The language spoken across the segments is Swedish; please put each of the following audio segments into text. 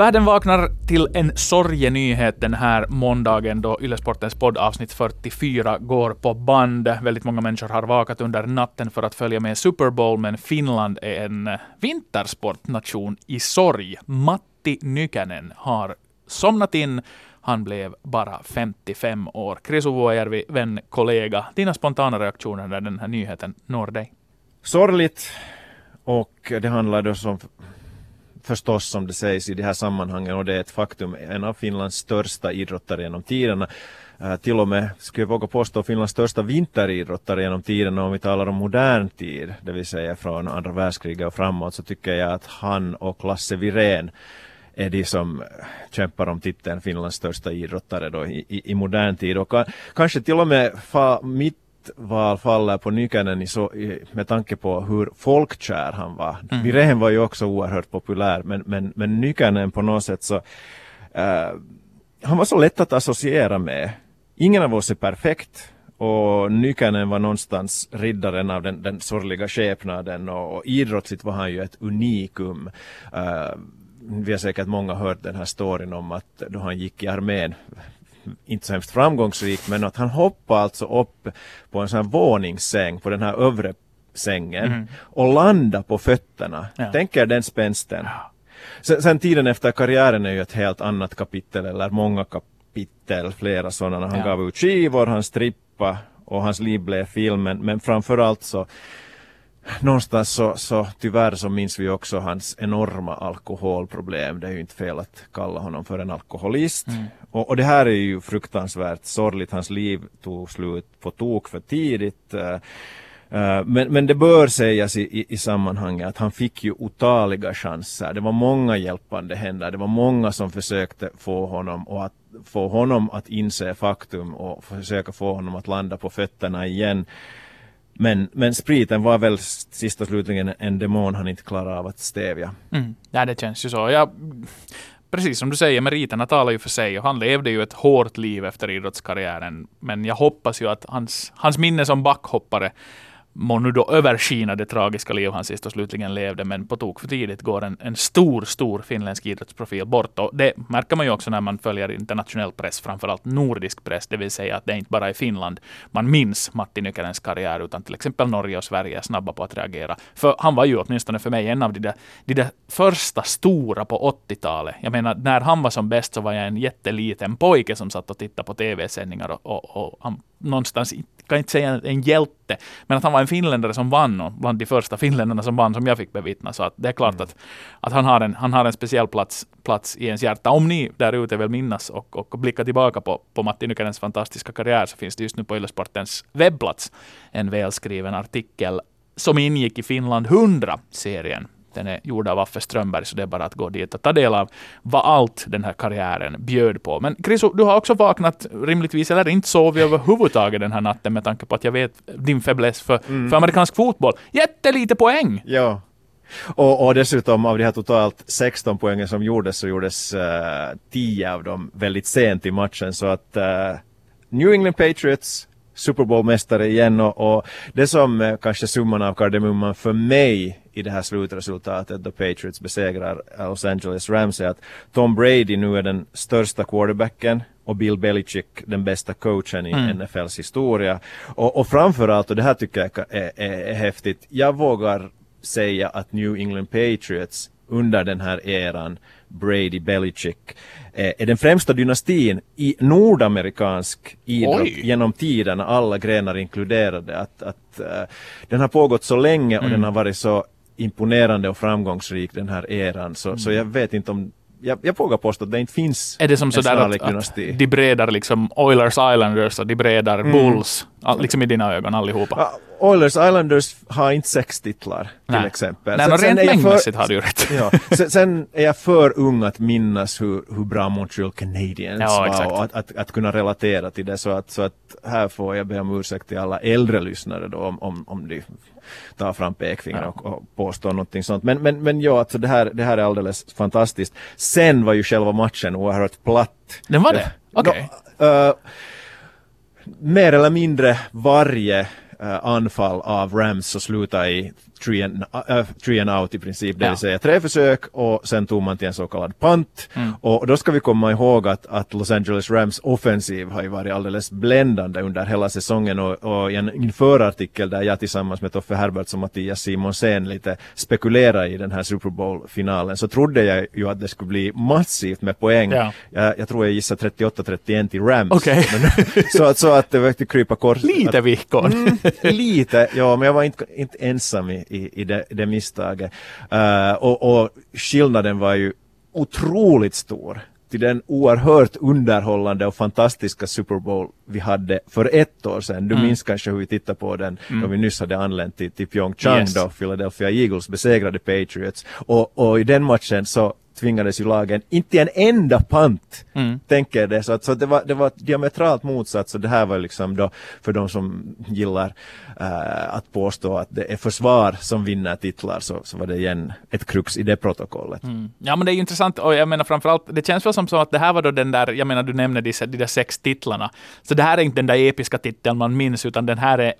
Världen vaknar till en sorgenyhet den här måndagen då Yllesportens poddavsnitt 44 går på band. Väldigt många människor har vakat under natten för att följa med Super Bowl, men Finland är en vintersportnation i sorg. Matti Nykänen har somnat in. Han blev bara 55 år. Krisu Vuojärvi, vän, kollega. Dina spontana reaktioner när den här nyheten når dig? Sorgligt och det handlar då som förstås som det sägs i de här sammanhangen och det är ett faktum, en av Finlands största idrottare genom tiderna. Äh, till och med, skulle jag våga påstå, Finlands största vinteridrottare genom tiderna om vi talar om modern tid, det vill säga från andra världskriget och framåt, så tycker jag att han och Lasse Virén är de som kämpar om titeln Finlands största idrottare då i, i, i modern tid och kanske till och med fa, mitt val faller på Nykänen så, med tanke på hur folkkär han var. Mm. Virén var ju också oerhört populär men, men, men Nykänen på något sätt så uh, han var så lätt att associera med. Ingen av oss är perfekt och Nykänen var någonstans riddaren av den, den sorgliga skepnaden och, och idrottsligt var han ju ett unikum. Uh, vi har säkert många hört den här storyn om att då han gick i armén inte så hemskt framgångsrikt men att han hoppade alltså upp på en sån här våningssäng på den här övre sängen mm. och landa på fötterna. Ja. Tänk er den spänsten. Ja. Sen, sen, tiden efter karriären är ju ett helt annat kapitel eller många kapitel, flera sådana. Han ja. gav ut skivor, han strippa och hans liv blev filmen men framförallt så någonstans så, så tyvärr så minns vi också hans enorma alkoholproblem. Det är ju inte fel att kalla honom för en alkoholist. Mm. Och, och, det här är ju fruktansvärt sorgligt. Hans liv tog slut på tok för tidigt. Uh, men, men det bör sägas i, i, i, sammanhanget att han fick ju otaliga chanser. Det var många hjälpande händer. Det var många som försökte få honom och att få honom att inse faktum och försöka få honom att landa på fötterna igen. Men, men spriten var väl sist och slutligen en demon han inte klarade av att stävja. Mm. Ja, det känns ju så. Jag, precis som du säger, meriterna talar ju för sig och han levde ju ett hårt liv efter idrottskarriären. Men jag hoppas ju att hans, hans minne som backhoppare må nu då överskina det tragiska liv han sist och slutligen levde, men på tok för tidigt går en, en stor, stor finländsk idrottsprofil bort. Och det märker man ju också när man följer internationell press, framförallt nordisk press, det vill säga att det inte bara är Finland man minns Matti Nykänens karriär, utan till exempel Norge och Sverige är snabba på att reagera. För han var ju åtminstone för mig en av de där, de där första stora på 80-talet. Jag menar, när han var som bäst så var jag en jätteliten pojke som satt och tittade på tv-sändningar och, och, och han någonstans, kan inte säga en hjälte, men att han var en finländare som vann och bland de första finländarna som vann som jag fick bevittna. Så att det är klart mm. att, att han, har en, han har en speciell plats, plats i ens hjärta. Om ni där ute vill minnas och, och blicka tillbaka på, på Matti Nykänens fantastiska karriär så finns det just nu på Yllesportens webbplats en välskriven artikel som ingick i Finland 100-serien den är gjord av Affe Strömberg, så det är bara att gå dit och ta del av vad allt den här karriären bjöd på. Men Chris, du har också vaknat rimligtvis, eller inte sovit överhuvudtaget den här natten med tanke på att jag vet din fäbless för, mm. för amerikansk fotboll. Jättelite poäng! Ja. Och, och, dessutom av de här totalt 16 poängen som gjordes så gjordes uh, eh, 10 av dem väldigt sent i matchen så att uh, New England Patriots Super Bowl-mästare igen och, och, det som uh, kanske summan av kardemumman för mig i det här slutresultatet då Patriots besegrar Los Angeles Rams är att Tom Brady nu är den största quarterbacken och Bill Belichick den bästa coachen i mm. NFLs historia. Och, och framförallt, och det här tycker jag är, är, är häftigt, jag vågar säga att New England Patriots under den här eran Brady Belichick eh, är den främsta dynastin i nordamerikansk idrott Oj. genom tiderna, alla grenar inkluderade. Att, att, uh, den har pågått så länge och mm. den har varit så imponerande och framgångsrik den här eran. Så, mm. så jag vet inte om jag, jag vågar påstå att det inte finns Är det som sådär att, att de bredar liksom Oilers Islanders och de bredar mm. Bulls, liksom i dina ögon allihopa? Ja, Oilers Islanders har inte sex titlar till Nej. exempel. Nej, sen, sen rent mängdmässigt har du ju rätt. ja, sen, sen, är jag för ung att minnas hur, hur bra Montreal Canadiens ja, var och att, att, att, kunna relatera till det. Så att, så att här får jag be om ursäkt till alla äldre lyssnare då om, om, om de tar fram pekfingret och, och påstår någonting sånt. Men, men, men ja, alltså det här, det här är alldeles fantastiskt. Sen var ju själva matchen oerhört platt. Den var det? Okej. Okay. Uh, mer eller mindre varje uh, anfall av Rams så slutade i three and, uh, three and out i princip, det vill säga tre försök och sen tog man till en så kallad punt. Mm. Och då ska vi komma ihåg att, att Los Angeles Rams offensiv har ju varit alldeles bländande under hela säsongen och, och i en införartikel där jag tillsammans med Toffe Herberts och Mattias Simonsen lite spekulerade i den här Super Bowl-finalen så trodde jag ju att det skulle bli massivt med poäng. Ja. Jag, jag tror jag gissade 38-31 till Rams. Okej. Men, så, att, så att det verkligen krypa kors. Lite villkor. Mm, lite, ja, men jag var inte, inte ensam i, i, i, det, det misstaget. Uh, och, och skillnaden var ju otroligt stor till den oerhört underhållande och fantastiska Super Bowl vi hade för ett år sedan. Du Mm. minns kanske hur vi tittade på den då vi nyss hade anlänt till, till Pyeongchang Yes. då Philadelphia Eagles besegrade Patriots. Och, och i den matchen så tvingades ju lagen inte en enda pant Mm. tänker det. Så, att, så det, var, det var diametralt motsatt. Så det här var liksom då för de som gillar eh, att påstå att det är försvar som vinner titlar så, så var det igen ett krux i det protokollet. Mm. Ja, men det är ju intressant och jag menar framförallt, det känns väl som så att det här var då den där, jag menar du nämnde de, de där sex titlarna. Så det här är inte den där episka titeln man minns, utan den här är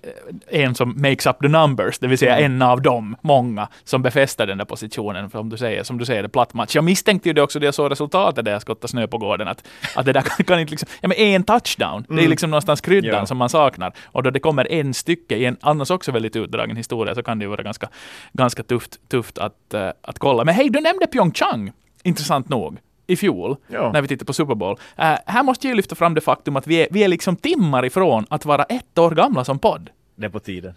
eh, en som makes up the numbers, det vill säga en av dem, många, som befäster den där positionen, som du säger, som du säger, det är platt match. Jag misstänkte ju det också, det jag såg resultatet där jag skottade snö på gården, att, att det där kan, kan inte liksom, ja men en touchdown, det är liksom någonstans kryddan Ja. som man saknar. Och då det kommer en stycke i en annars också väldigt utdragen historia så kan det ju vara ganska, ganska tufft, tufft att, eh, att kolla. Men hej, du nämnde Pyeongchang, intressant nog, i fjol, Ja. när vi tittade på Super Bowl. Eh, här måste jag ju lyfta fram det faktum att vi är, vi är liksom timmar ifrån att vara ett år gamla som podd. Det är på tiden.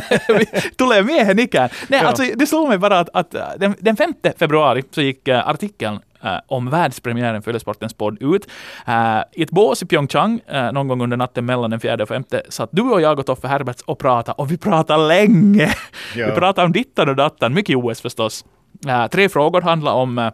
Tulee miehen ikään. Nej, alltså, det slog mig bara att, att äh, den, den 5 februari så gick äh, artikeln äh, om världspremiären för Ylesportens podd ut. Äh, I ett bås i Pyeongchang, äh, någon gång under natten mellan den 4 och 5, satt du och jag och Toffe Herberts och pratade, och vi pratade länge. Ja. Vi pratade om dittan och dattan, mycket OS förstås. Tre frågor handlade om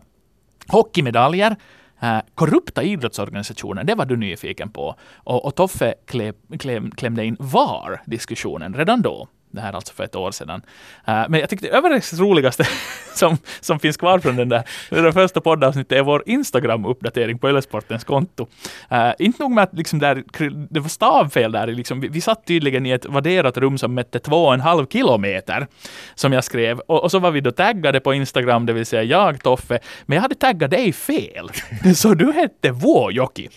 hockeymedaljer, Eh, korrupta idrottsorganisationer, det var du nyfiken på. Och, och Toffe klä, kläm, klämde in VAR-diskussionen redan då. Det här är alltså för ett år sedan. Uh, men jag tyckte det överraskande roligaste som, som finns kvar från den där, det där första poddavsnittet är vår Instagram-uppdatering på Ylesportens konto. Uh, inte nog med att liksom där, det var stavfel där, liksom, vi, vi satt tydligen i ett vadderat rum som mätte två och en halv kilometer, som jag skrev. Och, och så var vi då taggade på Instagram, det vill säga jag, Toffe, men jag hade taggat dig fel. Så du hette Vuojoki.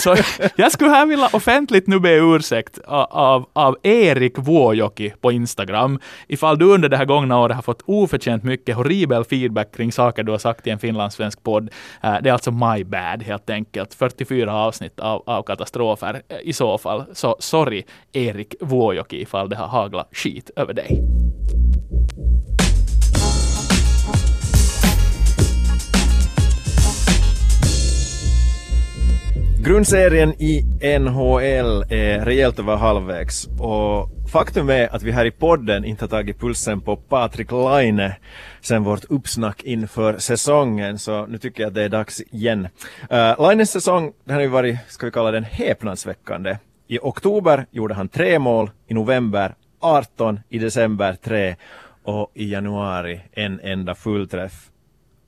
Så jag skulle här vilja offentligt nu be ursäkt av, av, av Erik Vuojoki på Instagram, Instagram. ifall du under det här gångna året har fått oförtjänt mycket horribel feedback kring saker du har sagt i en finlandssvensk podd. Eh, det är alltså my bad helt enkelt. 44 avsnitt av, av katastrofer eh, i så fall. Så sorry Erik Vuojoki ifall det har haglat skit över dig. Grundserien i NHL är rejält över halvvägs och faktum är att vi här i podden inte har tagit pulsen på Patrik Laine sen vårt uppsnack inför säsongen så nu tycker jag att det är dags igen. Uh, Laines säsong den har ju varit, ska vi kalla den häpnadsväckande. I oktober gjorde han tre mål, i november 18, i december 3 och i januari en enda fullträff.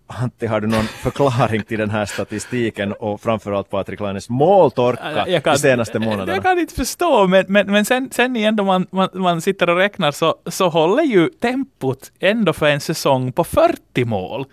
Antti, har du någon förklaring till den här statistiken och framförallt Patrik Laines måltorka Jag kan- de senaste månaderna? Jag kan inte förstå, men, men, men sen, sen igen då man, man, man sitter och räknar så, så håller ju tempot ändå för en säsong på 40 mål.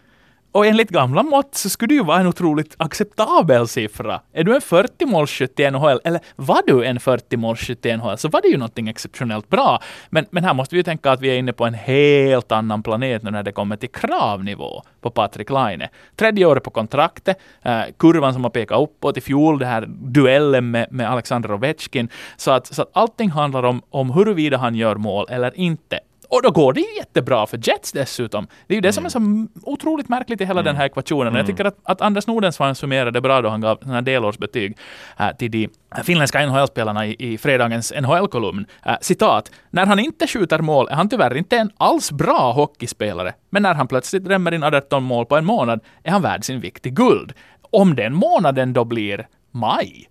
Och enligt gamla mått så skulle det ju vara en otroligt acceptabel siffra. Är du en 40-målsskytt i NHL, eller var du en 40-målsskytt i NHL, så var det ju någonting exceptionellt bra. Men, men här måste vi ju tänka att vi är inne på en helt annan planet nu när det kommer till kravnivå på Patrik Laine. Tredje året på kontraktet, eh, kurvan som har pekat uppåt i fjol, det här duellen med, med Alexander Ovechkin. Så att, så att allting handlar om, om huruvida han gör mål eller inte. Och då går det ju jättebra för Jets dessutom. Det är ju det som är så otroligt märkligt i hela den här ekvationen. Och Jag tycker att, att Anders Nordensvan summerade bra då han gav här delårsbetyg äh, till de finländska NHL-spelarna i, i fredagens NHL-kolumn. Äh, citat. När han inte skjuter mål är han tyvärr inte en alls bra hockeyspelare. Men när han plötsligt drämmer in 18 mål på en månad är han värd sin vikt i guld. Om den månaden då blir maj,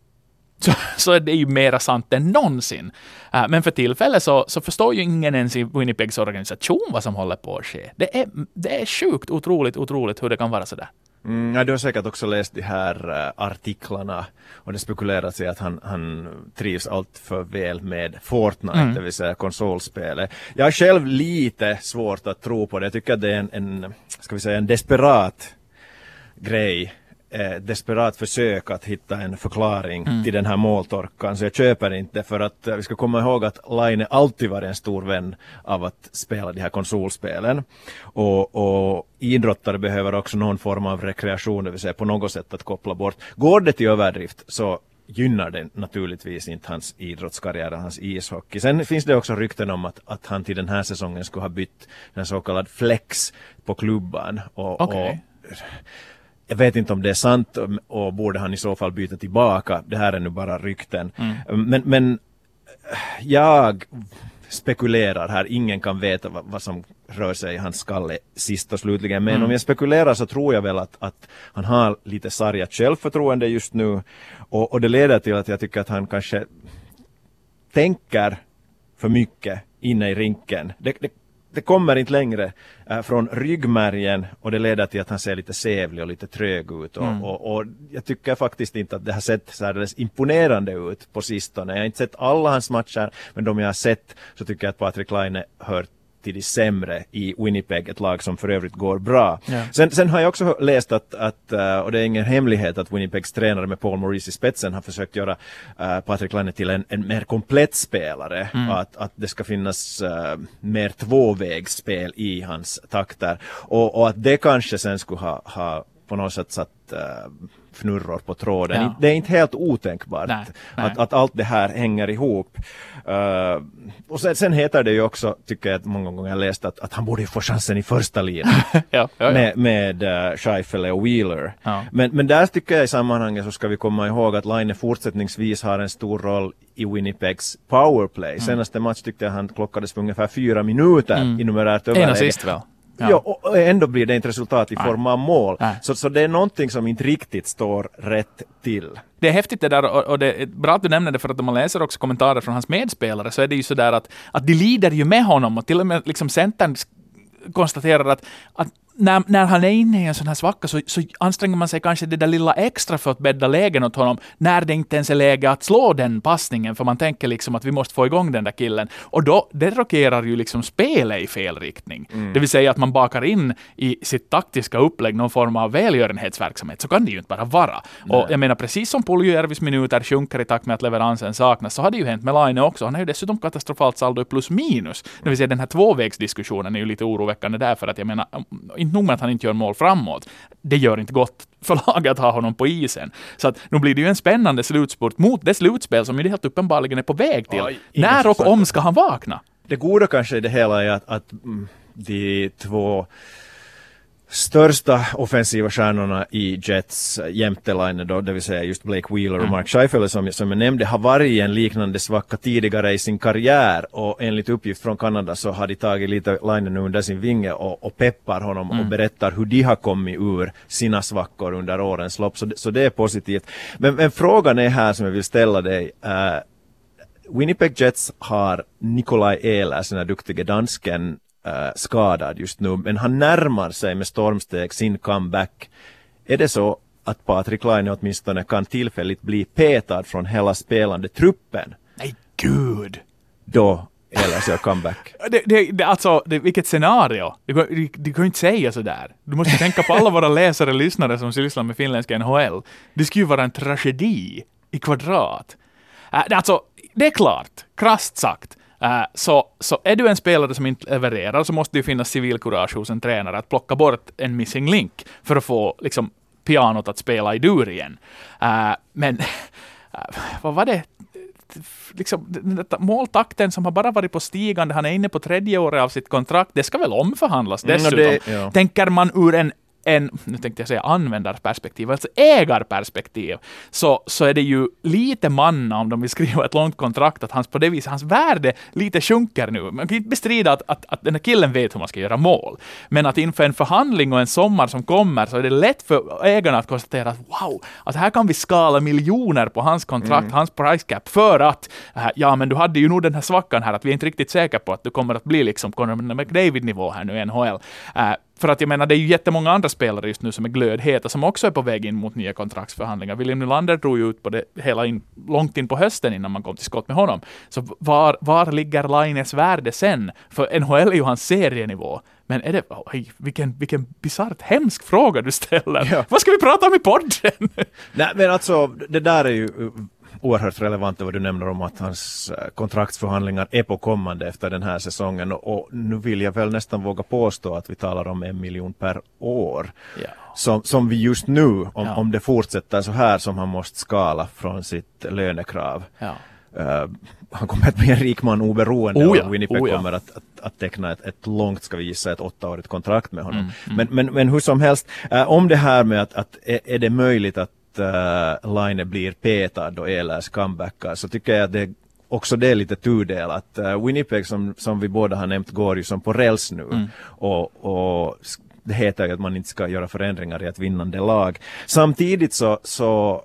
så, så är det ju mera sant än någonsin. Äh, men för tillfället så, så förstår ju ingen ens i Winnipegs organisation vad som håller på att ske. Det är, det är sjukt otroligt, otroligt hur det kan vara sådär. Mm, ja, du har säkert också läst de här uh, artiklarna och det spekuleras i att han, han trivs allt för väl med Fortnite, mm. det vill säga konsolspelet. Jag har själv lite svårt att tro på det. Jag tycker att det är en, en ska vi säga, en desperat grej eh, desperat försök att hitta en förklaring mm. till den här måltorkan. Så jag köper inte för att eh, vi ska komma ihåg att Line alltid varit en stor vän av att spela de här konsolspelen. Och, och idrottare behöver också någon form av rekreation, det vill säga på något sätt att koppla bort. Går det till överdrift så gynnar det naturligtvis inte hans idrottskarriär, hans ishockey. Sen finns det också rykten om att, att han till den här säsongen skulle ha bytt en så kallad flex på klubban. Och, okay. och jag vet inte om det är sant och, borde han i så fall byta tillbaka. Det här är nu bara rykten. Mm. Men, men jag spekulerar här, ingen kan veta vad, vad, som rör sig i hans skalle sist och slutligen. Men mm. om jag spekulerar så tror jag väl att, att han har lite sargat självförtroende just nu. Och, och det leder till att jag tycker att han kanske tänker för mycket inne i rinken. Det, det det kommer inte längre äh, från ryggmärgen och det leder till att han ser lite sävlig och lite trög ut. Och, mm. och, och, jag tycker faktiskt inte att det har sett särdeles imponerande ut på sistone. Jag har inte sett alla hans matcher, men de jag har sett så tycker jag att Patrik Laine hör till de sämre i Winnipeg, ett lag som för övrigt går bra. Ja. Sen, sen, har jag också läst att, att, uh, och det är ingen hemlighet, att Winnipegs tränare med Paul Maurice i spetsen har försökt göra uh, Patrik Laine till en, en, mer komplett spelare. Mm. Att, att det ska finnas uh, mer tvåvägsspel i hans takter. Och, och, att det kanske sen skulle ha, ha på något sätt satt fnurror på tråden. Ja. Det är inte helt otänkbart nej, nej. Att, att allt det här hänger ihop. Uh, och sen, sen, heter det ju också, tycker jag att många gånger jag läst att, att han borde få chansen i första linan ja, ja, med, med uh, Scheifele och Wheeler. Men, men där tycker jag i sammanhanget så ska vi komma ihåg att Line fortsättningsvis har en stor roll i Winnipegs powerplay. Mm. Senaste match tyckte jag han klockades för ungefär fyra minuter mm. i numerärt överläge. En assist väl? Ja. ja. och ändå blir det inte resultat i form av mål. Så, så det är någonting som inte riktigt står rätt till. Det är häftigt det där och, och det är bra att du nämner det för att om man läser också kommentarer från hans medspelare så är det ju sådär att, att de lider ju med honom och till och med liksom Centern konstaterar att, att när, när han är inne i en sån här svacka så, så anstränger man sig kanske det där lilla extra för att bädda lägen åt honom, när det inte ens är läge att slå den passningen, för man tänker liksom att vi måste få igång den där killen. Och då, det rockerar ju liksom spelet i fel riktning. Mm. Det vill säga att man bakar in i sitt taktiska upplägg någon form av välgörenhetsverksamhet. Så kan det ju inte bara vara. Nej. Och jag menar, precis som Puljujärvis minuter sjunker i takt med att leveransen saknas, så har det ju hänt med Laine också. Han har ju dessutom katastrofalt saldo plus minus. Det vill säga den här tvåvägsdiskussionen är ju lite oroväckande därför att jag menar, inte nog med att han inte gör mål framåt, det gör inte gott för laget att ha honom på isen. Så att nu blir det ju en spännande slutspurt mot det slutspel som ju helt uppenbarligen är på väg till. Oj, När och om ska han vakna? Det goda kanske i det hela är att, att mm, de två största offensiva stjärnorna i Jets jämte Line då, det vill säga just Blake Wheeler och mm. Mark Scheifele som, som jag nämnde, har varit i en liknande svacka tidigare i sin karriär och enligt uppgift från Kanada så har de tagit lite Line nu under sin vinge och, och peppar honom mm. och berättar hur de har kommit ur sina svackor under årens lopp. Så, så det är positivt. Men, men frågan är här som jag vill ställa dig. Uh, Winnipeg Jets har Nikolaj Ehlers, den här duktige dansken, äh, skadad just nu, men han närmar sig med stormsteg sin comeback. Är det så att Patrik Laine åtminstone kan tillfälligt bli petad från hela spelande truppen? Nej, gud! Då eller så comeback. Det, det, det, alltså, det, vilket scenario! Du, du, du kan ju inte säga sådär. Du måste tänka på alla våra läsare och lyssnare som sysslar med finländska NHL. Det skulle ju vara en tragedi i kvadrat. Äh, alltså, det är klart, krasst sagt, Uh, så, så är du en spelare som inte levererar så måste det ju finnas civilkurage hos en tränare att plocka bort en missing link för att få liksom, pianot att spela i dur igen. Uh, men uh, vad var det? Liksom, måltakten som har bara varit på stigande, han är inne på tredje året av sitt kontrakt, det ska väl omförhandlas dessutom. Mm, det, ja. Tänker man ur en en, nu tänkte jag säga användarperspektiv, alltså ägarperspektiv, så, så är det ju lite manna om de vill skriva ett långt kontrakt, att hans, på det viset, hans värde lite sjunker nu. Man kan inte bestrida att, att, att den här killen vet hur man ska göra mål. Men att inför en förhandling och en sommar som kommer så är det lätt för ägarna att konstatera att wow, att här kan vi skala miljoner på hans kontrakt, mm. hans price cap, för att äh, ja, men du hade ju nog den här svackan här, att vi är inte riktigt säkra på att du kommer att bli liksom Conor McDavid-nivå här nu i NHL. För att jag menar, det är ju jättemånga andra spelare just nu som är glödheta, som också är på väg in mot nya kontraktsförhandlingar. William Nylander drog ju ut på det hela in, långt in på hösten innan man kom till skott med honom. Så var, var ligger Laines värde sen? För NHL är ju hans serienivå. Men är det, oj, vilken, vilken bisarrt hemsk fråga du ställer. Ja. Vad ska vi prata om i podden? Nej, men alltså det där är ju oerhört relevant vad du nämner om att hans uh, kontraktsförhandlingar är på kommande efter den här säsongen och, nu vill jag väl nästan våga påstå att vi talar om en miljon per år. Ja. Som, som vi just nu, om, Ja. om det fortsätter så här som han måste skala från sitt lönekrav. Ja. Uh, han kommer att bli en rik man oberoende Oh ja, och Winnipeg oh ja. kommer att, att, att teckna ett, ett långt, ska vi gissa, ett åttaårigt kontrakt med honom. Mm, Men, men, men hur som helst, eh, om det här med att, att är, är det möjligt att uh, Line blir petad och Ehlers comebackar så tycker jag att det också det är lite tudelat. Uh, Winnipeg som, som vi båda har nämnt går ju som på räls nu Mm. och, och det heter ju att man inte ska göra förändringar i ett vinnande lag. Samtidigt så, så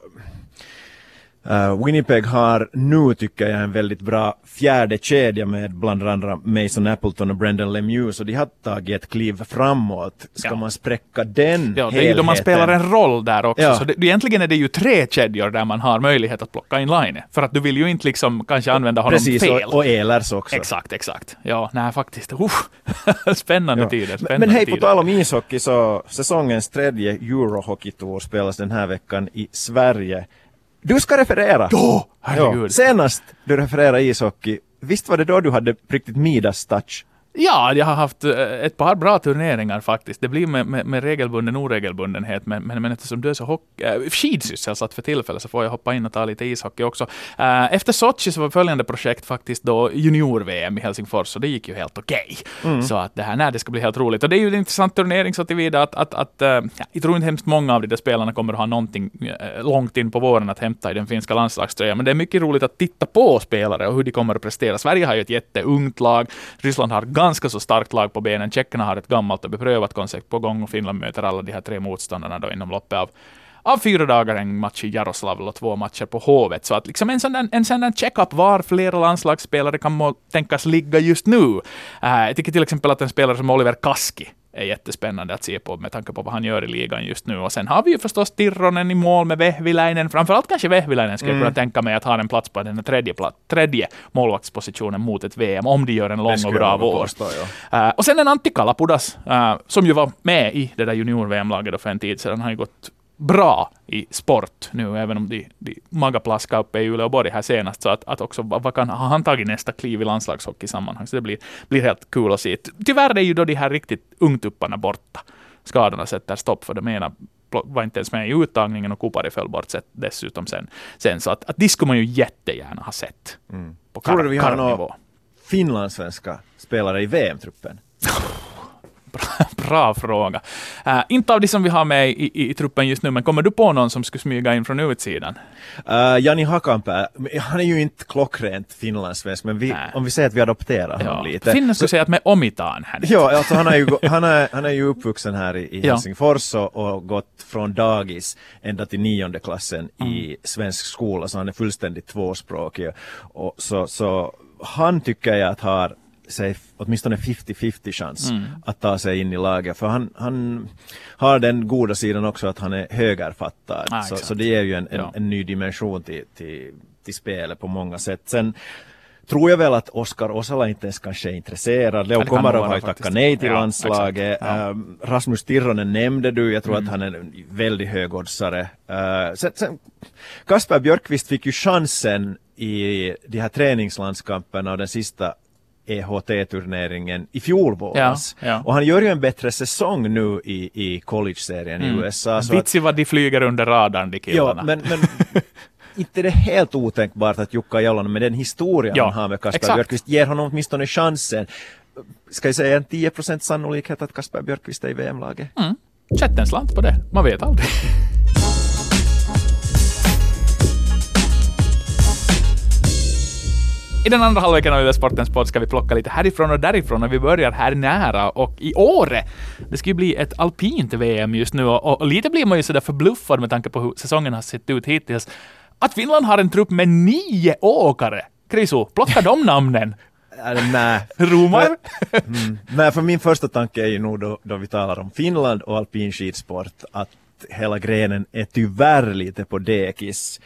Uh, Winnipeg har nu, tycker jag, en väldigt bra fjärde kedja med bland andra Mason Appleton och Brendan Lemieux, så de har tagit ett kliv framåt. Ska Ja. man spräcka den Ja, det är ju då man spelar en roll där också. Ja. Så det, egentligen är det ju tre kedjor där man har möjlighet att plocka in Line. För att du vill ju inte liksom kanske använda honom Precis, fel. och, och Ehlers också. Exakt, exakt. Ja, nej faktiskt. Uff. spännande Ja. tider. Men, Spännande men hej, på tal om ishockey så säsongens tredje Eurohockey-tour spelas den här veckan i Sverige. Du ska referera! Åh, herregud. Ja, senast du refererade ishockey, visst var det då du hade riktigt Midas touch? Ja, jag har haft eh, ett par bra turneringar faktiskt. Det blir med, med, med regelbunden oregelbundenhet, men, men, men eftersom du är så hockey, äh, skidsysselsatt för tillfället så får jag hoppa in och ta lite ishockey också. Eh, efter Sochi så var följande projekt faktiskt då junior-VM i Helsingfors och det gick ju helt okej. Så att det här, nej, det ska bli helt roligt. Och det är ju en intressant turnering så tillvida att, att, att eh, ja, jag tror inte hemskt många av de där spelarna kommer att ha någonting eh, långt in på våren att hämta i den finska landslagströjan. Men det är mycket roligt att titta på spelare och hur de kommer att prestera. Sverige har ju ett jätteungt lag. Ryssland har ganska så starkt lag på benen. Tjeckerna har ett gammalt och beprövat koncept på gång och Finland möter alla de här tre motståndarna då inom loppet av av fyra dagar en match i Jaroslavl och två matcher på Hovet. Så att liksom en sån där, en sån där check-up var flera landslagsspelare kan må, tänkas ligga just nu. Eh, jag tycker till exempel att en spelare som Oliver Kaski är jättespännande att se på med tanke på vad han gör i ligan just nu. Och sen har vi ju förstås Tirronen i mål med Vehviläinen. Framförallt kanske Vehviläinen skulle jag kunna tänka mig att ha en plats på den tredje, tredje målvaktspositionen mot ett VM, om de gör en lång och bra vår. påstå, ja. Eh, och sen en Antti Kalapudas, eh, som ju var med i det där junior-VM-laget för en tid sedan, har ju gått bra i sport nu, även om de, de magaplaskade uppe i Uleåborg här senast. Så att, att också, vad, kan, har han tagit nästa kliv i landslagshockeysammanhang? Så det blir, blir helt kul att se. Tyvärr är ju då de här riktigt ungtupparna borta. Skadorna sätter stopp för de ena var inte ens med i uttagningen och Kupari föll bort dessutom sen. sen så att, att det skulle man ju jättegärna ha sett. På Tror du vi har några finlandssvenska spelare i VM-truppen? Bra fråga. Uh, inte av de som vi har med i, i, i truppen just nu, men kommer du på någon som skulle smyga in från utsidan? Uh, Jani Hakanpää, han är ju inte klockrent finlandssvensk, men vi, om vi säger att vi adopterar Ja. honom lite. Finland skulle säga att med omitaan här. Ja, alltså han, är ju, han, är, han är ju uppvuxen här i, i. Helsingfors och, och gått från dagis ända till nionde klassen Mm. i svensk skola, så han är fullständigt tvåspråkig. Och så, så han tycker jag att har säg, åtminstone 50-50 chans Mm. att ta sig in i laget. För han, han har den goda sidan också att han är högerfattad. Ah, så, så det ger ju en, en, Ja. en ny dimension till, till, till spelet på många sätt. Sen tror jag väl att Oskar Osala inte ens kanske är intresserad. Leo Komarov har ju tackat nej till Ja, landslaget. Ja. Mm. Ehm, Rasmus Tirronen nämnde du, jag tror att han är en väldigt högoddsare. Uh, sen, sen, Kasper Björkqvist fick ju chansen i de här träningslandskamperna och den sista EHT-turneringen i fjol våras. Ja, ja. Och han gör ju en bättre säsong nu i, i college-serien i USA. Vitsi vad de flyger under radarn, de killarna. Ja, men, men inte det är helt otänkbart att Jukka Jalonen med den historia Ja, han har med Kasper. Björkqvist ger honom åtminstone chansen. Ska jag säga en 10% sannolikhet att Kasper Björkqvist är i VM-laget? Mm. Sätt en slant på det, man vet aldrig. I den andra halvleken av Sportens podd ska vi plocka lite härifrån och därifrån och vi börjar här nära och i Åre. Det ska ju bli ett alpint VM just nu och, och lite blir man ju sådär förbluffad med tanke på hur säsongen har sett ut hittills. Att Finland har en trupp med nio åkare. Krisu, plocka de namnen. Nej. Romar? Mm. Nej, för min första tanke är ju nog då, då vi talar om Finland och alpin skidsport att hela grenen är tyvärr lite på dekis.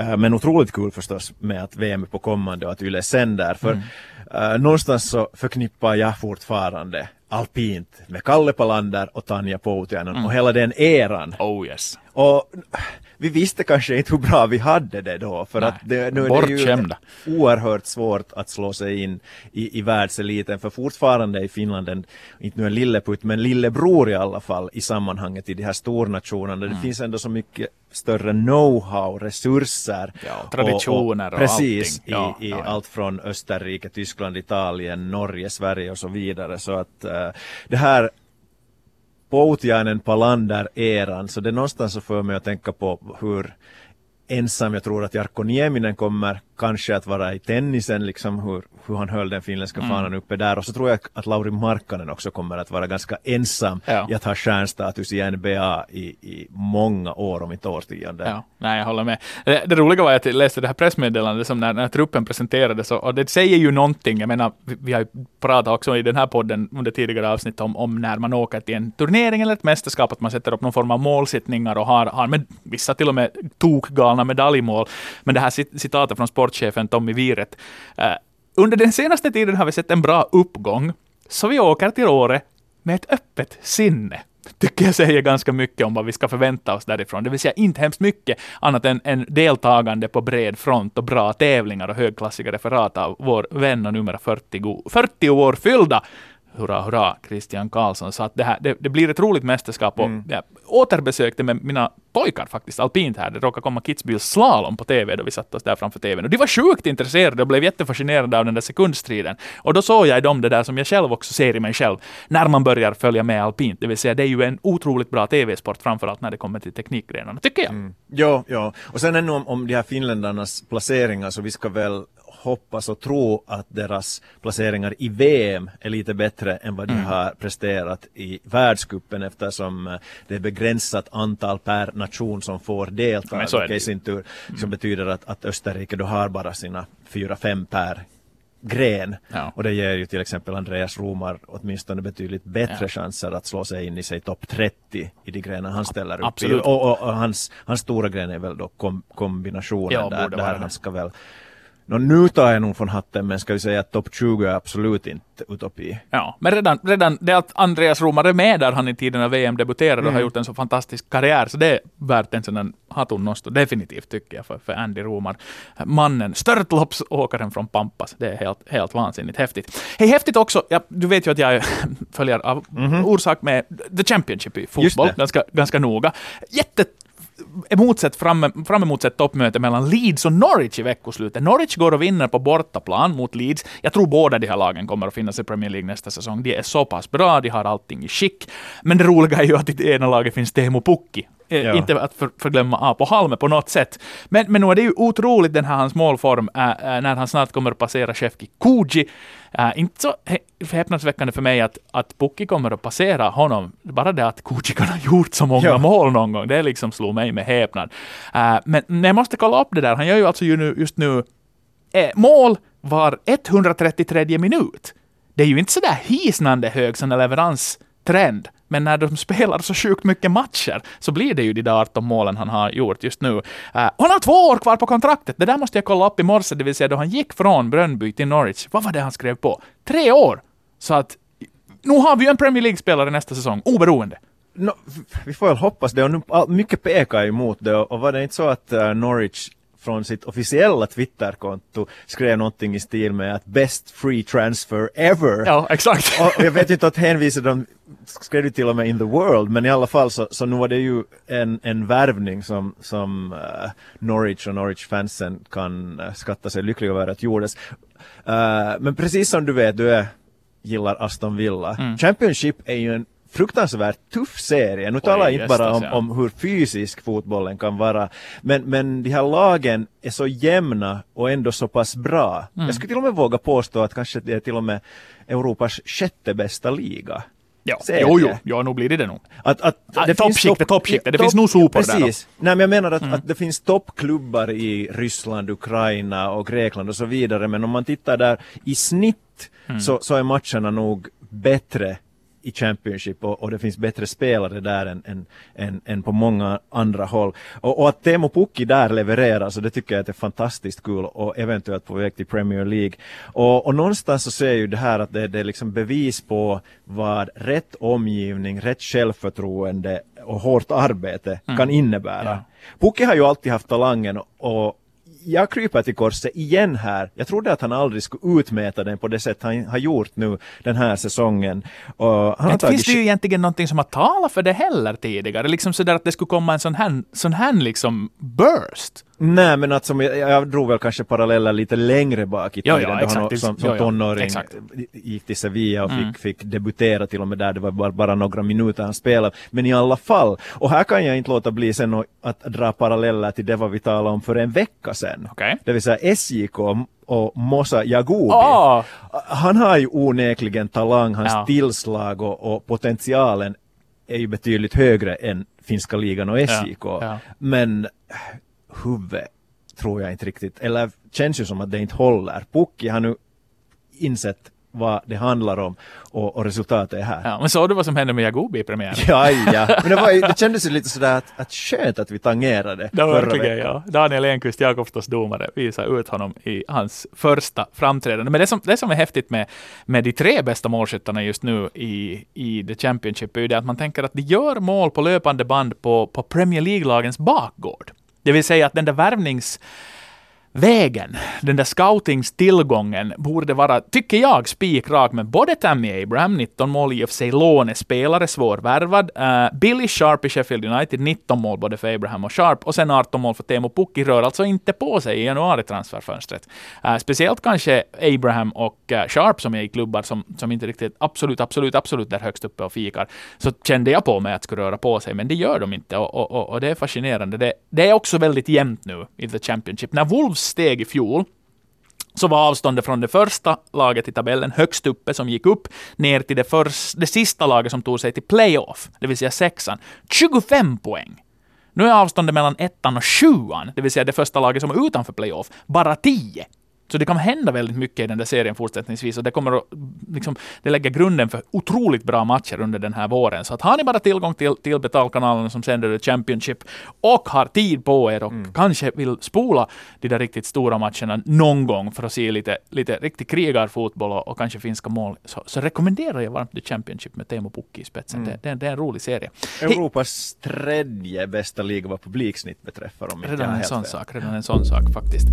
Uh, men otroligt kul förstås med att VM är på kommande och att Yle sänder. För mm. uh, någonstans så förknippar jag fortfarande alpint med Kalle Palander och Tanja Poutiainen mm. och hela den eran. Oh yes. Och vi visste kanske inte hur bra vi hade det då för Nej, att det, nu är det ju oerhört svårt att slå sig in i, i världseliten för fortfarande är Finland en, inte nu en lilleputt men lillebror i alla fall i sammanhanget i de här stornationerna. Mm. Det finns ändå så mycket större know-how, resurser. Ja, traditioner och, och, Precis, allting. Ja, i, i ja. allt från Österrike, Tyskland, Italien, Norge, Sverige och så vidare. Så att uh, det här Poutiainen Palander-eran, så det någonstans så får mig att tänka på hur ensam jag tror att Jarkko Nieminen kommer kanske att vara i tennisen, liksom hur, hur han höll den finländska mm. fanan uppe där. Och så tror jag att Lauri Markkanen också kommer att vara ganska ensam ja. i att ha stjärnstatus i NBA i, i många år, om inte årtionden. Ja, nej, jag håller med. Det, det, roliga var att jag läste det här pressmeddelandet som när, när truppen presenterades och, och, det säger ju någonting. Jag menar, vi, vi har ju pratat också i den här podden under tidigare avsnitt om, om när man åker till en turnering eller ett mästerskap, att man sätter upp någon form av målsättningar och har, har med, vissa till och med tokgalna medaljmål. Men det här citatet från sport sportchefen Tommy Viret. Uh, eh, under den senaste tiden har vi sett en bra uppgång, så vi åker till Åre med ett öppet sinne tycker jag säger ganska mycket om vad vi ska förvänta oss därifrån. Det vill säga inte hemskt mycket annat än, än deltagande på bred front och bra tävlingar och högklassiga referat av vår vän och numera 40, 40 år fyllda hurra, hurra, Christian Karlsson. Så att det, här, det, det blir ett roligt mästerskap. Och mm. jag återbesökte med mina pojkar faktiskt alpint här. Det råkade komma Kitzbühels slalom på TV då vi satt oss där framför TVn. Och de var sjukt intresserade och blev jättefascinerade av den där sekundstriden. Och då såg jag i dem det där som jag själv också ser i mig själv när man börjar följa med alpint. Det vill säga det är ju en otroligt bra TV-sport framförallt när det kommer till teknikgrenarna, tycker jag. Mm. Ja, ja. Och sen ännu om, om de här finländarnas placeringar så vi ska väl hoppas och tro att deras placeringar i VM är lite bättre än vad de mm. har presterat i världskuppen eftersom eh, det är begränsat antal per nation som får delta. Vilket i sin tur mm. betyder att, att Österrike då har bara sina fyra, fem per gren. Ja. Och det ger ju till exempel Andreas Romar åtminstone betydligt bättre ja. chanser att slå sig in i sig topp 30 i de grenar han ställer upp Absolut. i. Och, och, och, hans, hans stora gren är väl då kom, kombinationen ja, där, där han ska väl Nå, nu tar jag nog från hatten, men ska vi säga att topp 20 är absolut inte utopi. Ja, men redan, redan det att Andreas Romar är med där han i tiden när VM debuterade mm. och har gjort en så fantastisk karriär, så det är värt en sån hatunnosto, definitivt tycker jag, för, för Andy Romar. Mannen, störtloppsåkaren från Pampas. Det är helt, helt vansinnigt häftigt. Hej, häftigt också, ja, du vet ju att jag följer av mm -hmm. orsak med The Championship i fotboll ganska, ganska noga. Jätte emotsett fram, fram emot ett toppmöte mellan Leeds och Norwich i veckoslutet. Norwich går och vinner på bortaplan mot Leeds. Jag tror båda de här lagen kommer att finnas i Premier League nästa säsong. De är så pass bra, de har allting i skick. Men det roliga är ju att i det ena laget finns Teemu Pukki Eh, ja. Inte att för, förglömma Apo Halme på något sätt. Men, men nu är det ju otroligt den här hans målform äh, när han snart kommer att passera Shefki Kuji. Äh, inte så häpnadsväckande för mig att, att Pukki kommer att passera honom. Bara det att Kuji kan ha gjort så många ja. mål någon gång, det liksom slog mig med häpnad. Äh, men, men jag måste kolla upp det där. Han gör ju alltså nu, just nu mål var 133 minut. Det är ju inte sådär hisnande hög sån trend. men när de spelar så sjukt mycket matcher så blir det ju de där 18 målen han har gjort just nu. Uh, han har två år kvar på kontraktet. Det där måste jag kolla upp i morse, det vill säga då han gick från Brönnby till Norwich. Vad var det han skrev på? Tre år! Så att nu har vi ju en Premier League-spelare nästa säsong, oberoende. No, vi får väl hoppas det. Och nu, mycket pekar emot det. Och var det inte så att uh, Norwich från sitt officiella Twitterkonto skrev någonting i stil med att best free transfer ever. Ja, exakt. och jag vet inte att hänvisade de skrev det till och med in the world, men i alla fall så, så nu var det ju en, en värvning som, som uh, Norwich och Norwich-fansen kan uh, skatta sig lyckliga över att gjordes. Uh, men precis som du vet, du är, gillar Aston Villa. Mm. Championship är ju en fruktansvärt tuff serie. Nu talar jag inte bara om, om, hur fysisk fotbollen kan vara, men, men de här lagen är så jämna och ändå så pass bra. Mm. Jag skulle till och med våga påstå att kanske det är till och med Europas sjätte bästa liga. Ja, serie. jo, jo, jo, nu blir det det nog. Att, att Ah, finns toppskiktet, topp- toppskiktet. Det topp- finns nog sopor där då. Mm. Precis. Nej, men jag menar att, att det finns toppklubbar i Ryssland, Ukraina och Grekland och så vidare. Men om man tittar där i snitt Mm. så, så är matcherna nog bättre i Championship och, och det finns bättre spelare där än, än, än, än på många andra håll. Och, och att Teemu Pukki där levererar så det tycker jag att det är fantastiskt kul och eventuellt på väg till Premier League. Och, och någonstans så ser ju det här att det, det är liksom bevis på vad rätt omgivning, rätt självförtroende och hårt arbete kan innebära. Ja. Pukki har ju alltid haft talangen och jag kryper till korset igen här. Jag trodde att han aldrig skulle utmäta den på det sätt han har gjort nu den här säsongen. Och han har Inte finns tagit det ju egentligen någonting som har talat för det heller tidigare. Liksom sådär att det skulle komma en sån här, sån här liksom burst. Nej men att som jag, jag drog väl kanske paralleller lite längre bak i Ja, tiden ja, då exakt. han som, som Ja, ja, tonåring exakt. gick till Sevilla och Mm. fick, fick debutera till och med där, det var bara, bara några minuter han spelade. Men i alla fall, och här kan jag inte låta bli sen att, dra paralleller till det vad vi talade om för en vecka sedan. Okej. Det vill säga SJK och Mosa Jagubi. Ah, Han har ju onekligen talang, hans Ja. tillslag och, och potentialen är ju betydligt högre än finska ligan och SJK. ja. Men äh, huvudet tror jag inte riktigt, eller känns ju som att det inte håller. Pukki har nu insett vad det handlar om och, och resultatet är här. ja, men såg du vad som hände med Jagobi i premiären? Ja, ja. Men det, var, det kändes ju lite sådär att, att skönt att vi tangerade Det var verkligen, ja. Daniel Enqvist, Jakobstads domare, visar ut honom i hans första framträdande. Men det som, det som är häftigt med, med de tre bästa målskyttarna just nu i, i The Championship är ju det att man tänker att de gör mål på löpande band på, på Premier League-lagens bakgård. Det vill säga att den där värvnings vägen, den där scoutingstillgången borde vara, tycker jag, spikrak med både Tammy Abraham, 19 mål i och för sig lånespelare, svårvärvad, uh, Billy Sharp i Sheffield United, 19 mål både för Abraham och Sharp, och sen 18 mål för Teemu Pukki, rör alltså inte på sig i januari-transferfönstret. Uh, speciellt kanske Abraham och uh, Sharp som är i klubbar som, som inte riktigt absolut, absolut, absolut där högst uppe och fikar, så kände jag på mig att skulle röra på sig, men det gör de inte och, och, och, och det är fascinerande. Det, det är också väldigt jämnt nu i The Championship. När Wolves steg i fjol, så var avståndet från det första laget i tabellen högst uppe som gick upp ner till det, förs- det sista laget som tog sig till playoff, det vill säga sexan, 25 poäng. Nu är avståndet mellan ettan och sjuan, det vill säga det första laget som är utanför playoff, bara 10. Så det kan hända väldigt mycket i den där serien fortsättningsvis och det kommer att, liksom, det lägger grunden för otroligt bra matcher under den här våren. Så att har ni bara tillgång till, till betalkanalerna som sänder The Championship och har tid på er och kanske vill spola de där riktigt stora matcherna någon gång för att se lite, lite riktig krigarfotboll och, och kanske finska mål, så, så rekommenderar jag varmt The Championship med Teemu Pukki i spetsen. Det, det, det är en rolig serie. Europas tredje bästa liga vad publiksnitt beträffar om inte Redan en sån fel. sak, redan en sån sak faktiskt.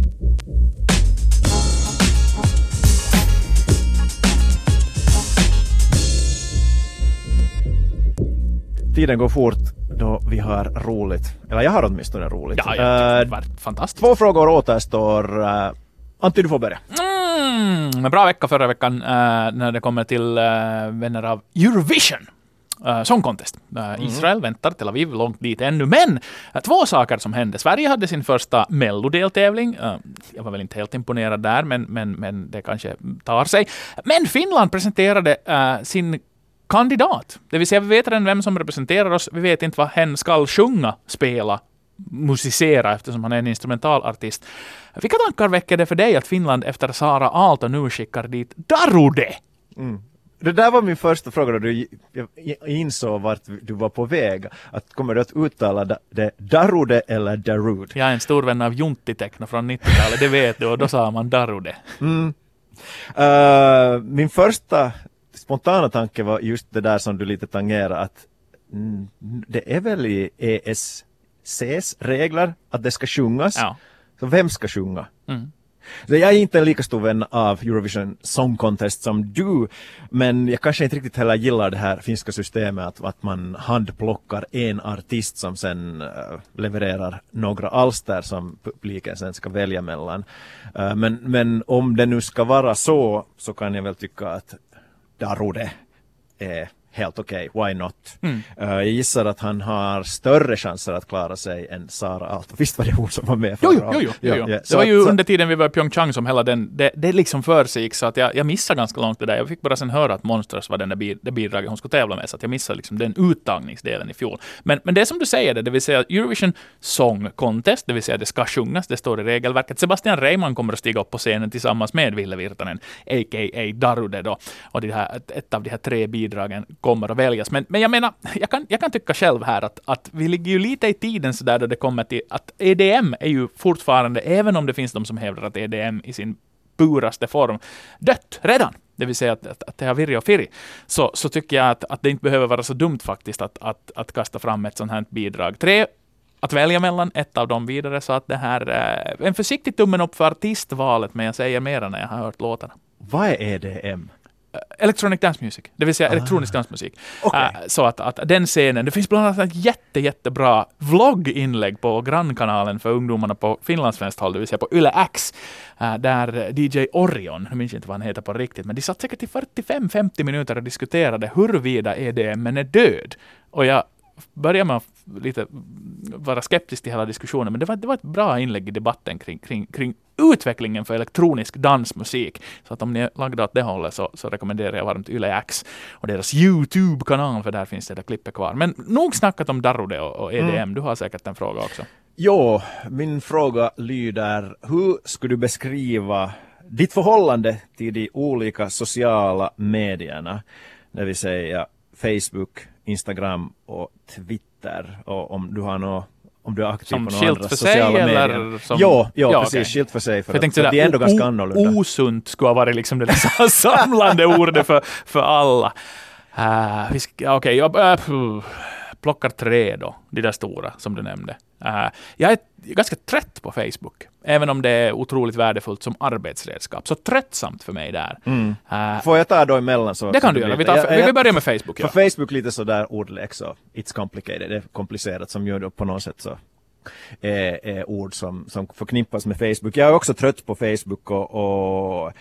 Tiden går fort då vi har roligt. Eller jag har åtminstone roligt. Ja, ja, det Eh, var fantastiskt. två frågor återstår. Uh, Antti, du får börja. Mm, bra vecka förra veckan eh, när det kommer till eh, vänner av Eurovision. Uh, Song Contest. Eh, Israel väntar, Tel Aviv långt dit ännu. Men eh, två saker som hände. Sverige hade sin första Mello-deltävling. Eh, jag var väl inte helt imponerad där, men, men, men det kanske tar sig. Men Finland presenterade eh, sin kandidat. Det vill säga, vi vet redan vem som representerar oss. Vi vet inte vad hen ska sjunga, spela, musicera eftersom han är en instrumentalartist. Vilka tankar väcker det för dig att Finland efter Sara Aalto nu skickar dit Darude? Det där var min första fråga då du insåg vart du var på väg. Att kommer du att uttala det Darude eller Darud? Jag är en stor vän av Juntti-techno från 90-talet, det vet du, och då sa man Darude. Uh, min första spontana tanke var just det där som du lite tangerade att mm, det är väl i ESCs regler att det ska sjungas. Ja. Så vem ska sjunga? Mm. Så jag är inte en lika stor vän av Eurovision Song Contest som du, men jag kanske inte riktigt heller gillar det här finska systemet att, att man handplockar en artist som sen eh, levererar några alster som publiken sen ska välja mellan. Eh, men, men om det nu ska vara så, så kan jag väl tycka att Darude eh, helt okej, why not? Mm. Eh, jag gissar att han har större chanser att klara sig än Sara Aalto. Visst var det hon som var med Jo, jo, jo, jo, jo, Ja, ja. Det var ju så- under tiden vi var i Pyeongchang som hela den, det, det liksom försiggick så att jag, jag missade ganska långt det där. Jag fick bara sen höra att Monsters var den där det bidraget hon skulle tävla med, så att jag missade liksom den uttagningsdelen i fjol. Men, men det är som du säger, det, det vill säga Eurovision Song Contest, det vill säga det ska sjungas, det står i regelverket. Sebastian Reimann kommer att stiga upp på scenen tillsammans med Ville Virtanen, a.k.a. Darude då. Och det här, ett av de här tre bidragen kommer att väljas. Men, men jag menar, jag kan, jag kan tycka själv här att, att vi ligger ju lite i tiden så där då det kommer till att EDM är ju fortfarande, även om det finns de som hävdar att EDM i sin puraste form dött redan. Det vill säga att, att, att det har virri och firri. Så, så tycker jag att, att det inte behöver vara så dumt faktiskt att, att, att kasta fram ett sånt här bidrag. Tre att välja mellan, ett av dem vidare. Så att det här, eh, en försiktig tummen upp för artistvalet, men jag säger mera när jag har hört låtarna. Vad är EDM? Electronic Dance Music, det vill säga elektronisk dansmusik. Okej. Eh, så att, att den scenen, det finns bland annat ett jätte, jättebra vlogginlägg på grannkanalen för ungdomarna på finlandssvenskt håll, det vill säga på Yle X, eh, där DJ Orion, jag minns inte vad han heter på riktigt, men de satt säkert i 45-50 minuter och diskuterade huruvida EDM är död. Och jag började med att lite vara skeptisk till hela diskussionen, men det var, det var ett bra inlägg i debatten kring, kring, kring utvecklingen för elektronisk dansmusik. Så att om ni är lagda åt det hållet så, så rekommenderar jag varmt Yle X och deras YouTube-kanal, för där finns det där klippet kvar. Men nog snackat om Darude och, och EDM, du har säkert en fråga också. Jo, min fråga lyder, hur skulle du beskriva ditt förhållande till de olika sociala medierna? Det vill säga Facebook, Instagram och Twitter. Och om du har något om du är aktiv Som på några andra för sig, sociala eller medier. som- Jo, jo Ja, precis, okej. skilt för sig. För, För jag att, tänkte att det är ändå ganska annorlunda. osunt skulle ha varit liksom det där samlande ordet för, för alla. Uh, Okej, jag äh, puh, plockar tre då, de där stora som du nämnde. Uh, jag är ganska trött på Facebook, även om det är otroligt värdefullt som arbetsredskap. Så tröttsamt för mig där. Mm. Uh, Får jag ta då emellan? Så, det kan du göra. Vi, tar, jag- vi, börjar med Facebook. Ja. För Facebook lite sådär ordlek så, it's complicated, det är komplicerat som gör det på något sätt så är, är ord som, som förknippas med Facebook. Jag är också trött på Facebook och, och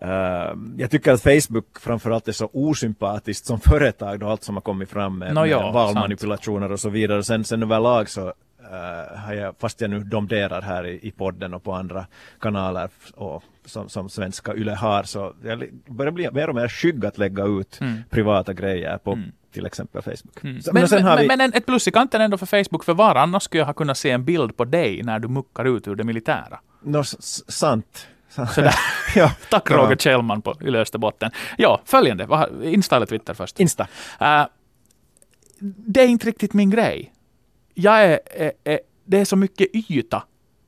eh, jag tycker att Facebook framförallt är så osympatiskt som företag då allt som har kommit fram med, Nå med ja, valmanipulationer och så vidare. Sen, sen överlag så eh, har jag, fast jag nu domderar här i, i podden och på andra kanaler och som, som svenska YLE har så jag börjar bli mer och mer skygg att lägga ut Mm. privata grejer på Mm. till exempel Facebook. Mm. Men, men, vi, men en, ett plus i kanten ändå för Facebook, för var annars skulle jag ha kunnat se en bild på dig när du muckar ut ur det militära? Nå, s- sant. Sådär. ja. Tack. Roger Kjellman på Yle Österbotten. Ja, följande. Insta eller Twitter först? Insta. Eh, det är inte riktigt min grej. Jag är, är, är, det är så mycket yta.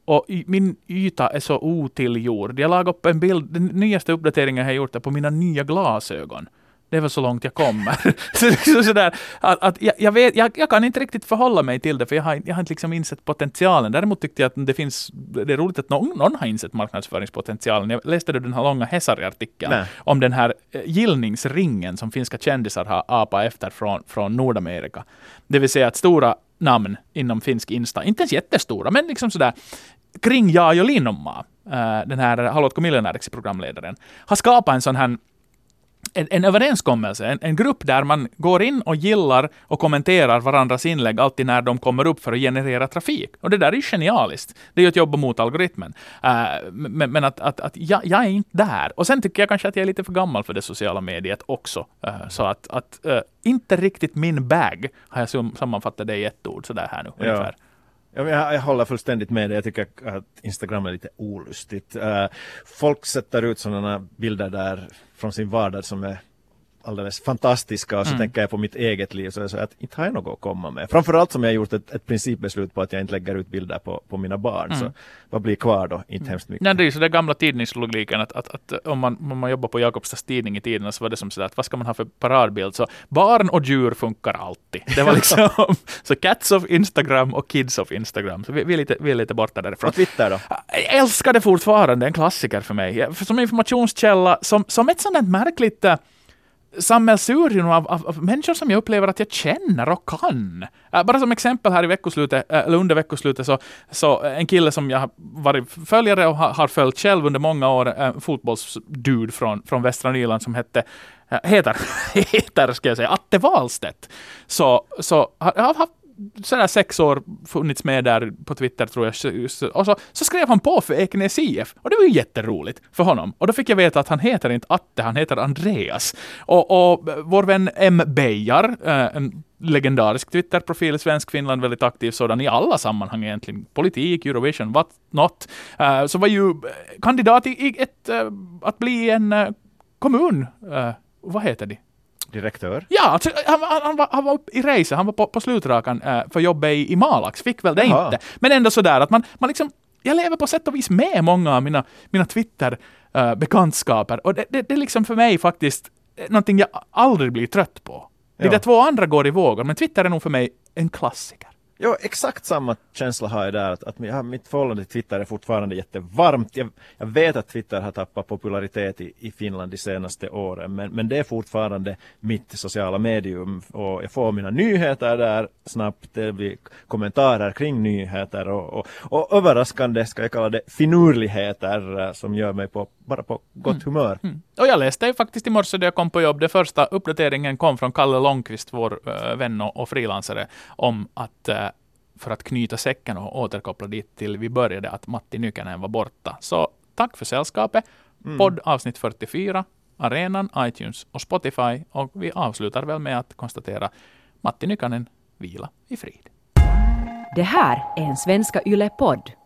Och min yta är så otillgjord. Jag lagade upp en bild, den nyaste uppdateringen jag har gjort är på mina nya glasögon. Det är väl så långt jag kommer. så sådär, att, att jag, jag, vet, jag, jag kan inte riktigt förhålla mig till det, för jag har, jag har inte liksom insett potentialen. Däremot tyckte jag att det finns, det är roligt att någon, någon har insett marknadsföringspotentialen. Jag läste den här långa Hesari-artikeln om den här eh, gillningsringen som finska kändisar har apat efter från, från Nordamerika. Det vill säga att stora namn inom finsk Insta, inte ens jättestora, men liksom sådär kring Jaajo Linnonmaa, eh, den här Hallåt miljonäriksi programledaren, har skapat en sån här en, en överenskommelse, en, en grupp där man går in och gillar och kommenterar varandras inlägg alltid när de kommer upp för att generera trafik. Och det där är ju genialiskt. Det är ju att jobba mot algoritmen. Eh, men men att, att, att jag, jag är inte där. Och sen tycker jag kanske att jag är lite för gammal för det sociala mediet också. Eh, så att, att eh, inte riktigt min bag, har jag sammanfattat det i ett ord sådär här nu. Ja. Ungefär. Ja, men jag, jag håller fullständigt med dig. Jag tycker att Instagram är lite olustigt. Folk sätter ut sådana bilder där från sin vardag som är alldeles fantastiska och så Mm. tänker jag på mitt eget liv så är det så att inte har jag något att komma med. Framförallt som jag har gjort ett, ett principbeslut på att jag inte lägger ut bilder på, på mina barn. Mm. Så vad blir kvar då? Inte hemskt mycket. Nej, det är ju så där gamla tidningslogiken att, att, att om, man, om man jobbar på Jakobstads tidning i tiden så var det som sådär att vad ska man ha för paradbild? Så barn och djur funkar alltid. Det var liksom så cats of Instagram och kids of Instagram. Så vi, vi, är, lite, vi är lite borta därifrån. Och Twitter då? Jag älskar det fortfarande, en klassiker för mig. Som informationskälla, som, som ett sånt där märkligt sammelsurium av, av, av, människor som jag upplever att jag känner och kan. Äh, bara som exempel här i veckoslutet, äh, eller under veckoslutet, så, så äh, en kille som jag har varit följare och har, har följt själv under många år, en fotbollsdude från, från västra Nyland som hette heter, heter ska jag säga, Atte Wahlstedt. Så, så har, har haft sådär sex år funnits med där på Twitter tror jag. Och så, så skrev han på för Ekenäs IF. Och det var ju jätteroligt för honom. Och då fick jag veta att han heter inte Atte, han heter Andreas. Och, och vår vän M. Beijar, eh, en legendarisk Twitterprofil, svensk Finland, väldigt aktiv sådan i alla sammanhang egentligen. Politik, Eurovision, what not. Eh, så var ju eh, kandidat i ett, att bli en kommun, vad heter det? Direktör? Ja, alltså, han, han, var, han var i race, han var på, på slutrakan äh, för jobbet i, i Malax, fick väl det Jaha. inte. Men ändå sådär att man, man liksom, jag lever på sätt och vis med många av mina, mina Twitter-bekantskaper. Äh, och det, det, det är liksom för mig faktiskt någonting jag aldrig blir trött på. Ja. De där två andra går i vågor, men Twitter är nog för mig en klassiker. Ja, exakt samma känsla har jag där. Att, att jag, mitt förhållande till Twitter är fortfarande jättevarmt. Jag, jag vet att Twitter har tappat popularitet i, i Finland de senaste åren. Men, men det är fortfarande mitt sociala medium. Och jag får mina nyheter där snabbt. Det blir kommentarer kring nyheter. Och, och, och överraskande, ska jag kalla det, finurligheter eh, som gör mig på, bara på gott mm. humör. Mm. Och jag läste ju faktiskt i morse när jag kom på jobb. Den första uppdateringen kom från Kalle Långqvist, vår äh, vän och, och frilansare, om att äh, för att knyta säcken och återkoppla dit till vi började, att Matti Nykänen var borta. Så tack för sällskapet. Mm. Podd avsnitt 44, arenan, iTunes och Spotify. Och vi avslutar väl med att konstatera Matti Nykänen vila i frid. Det här är en Svenska Yle-podd.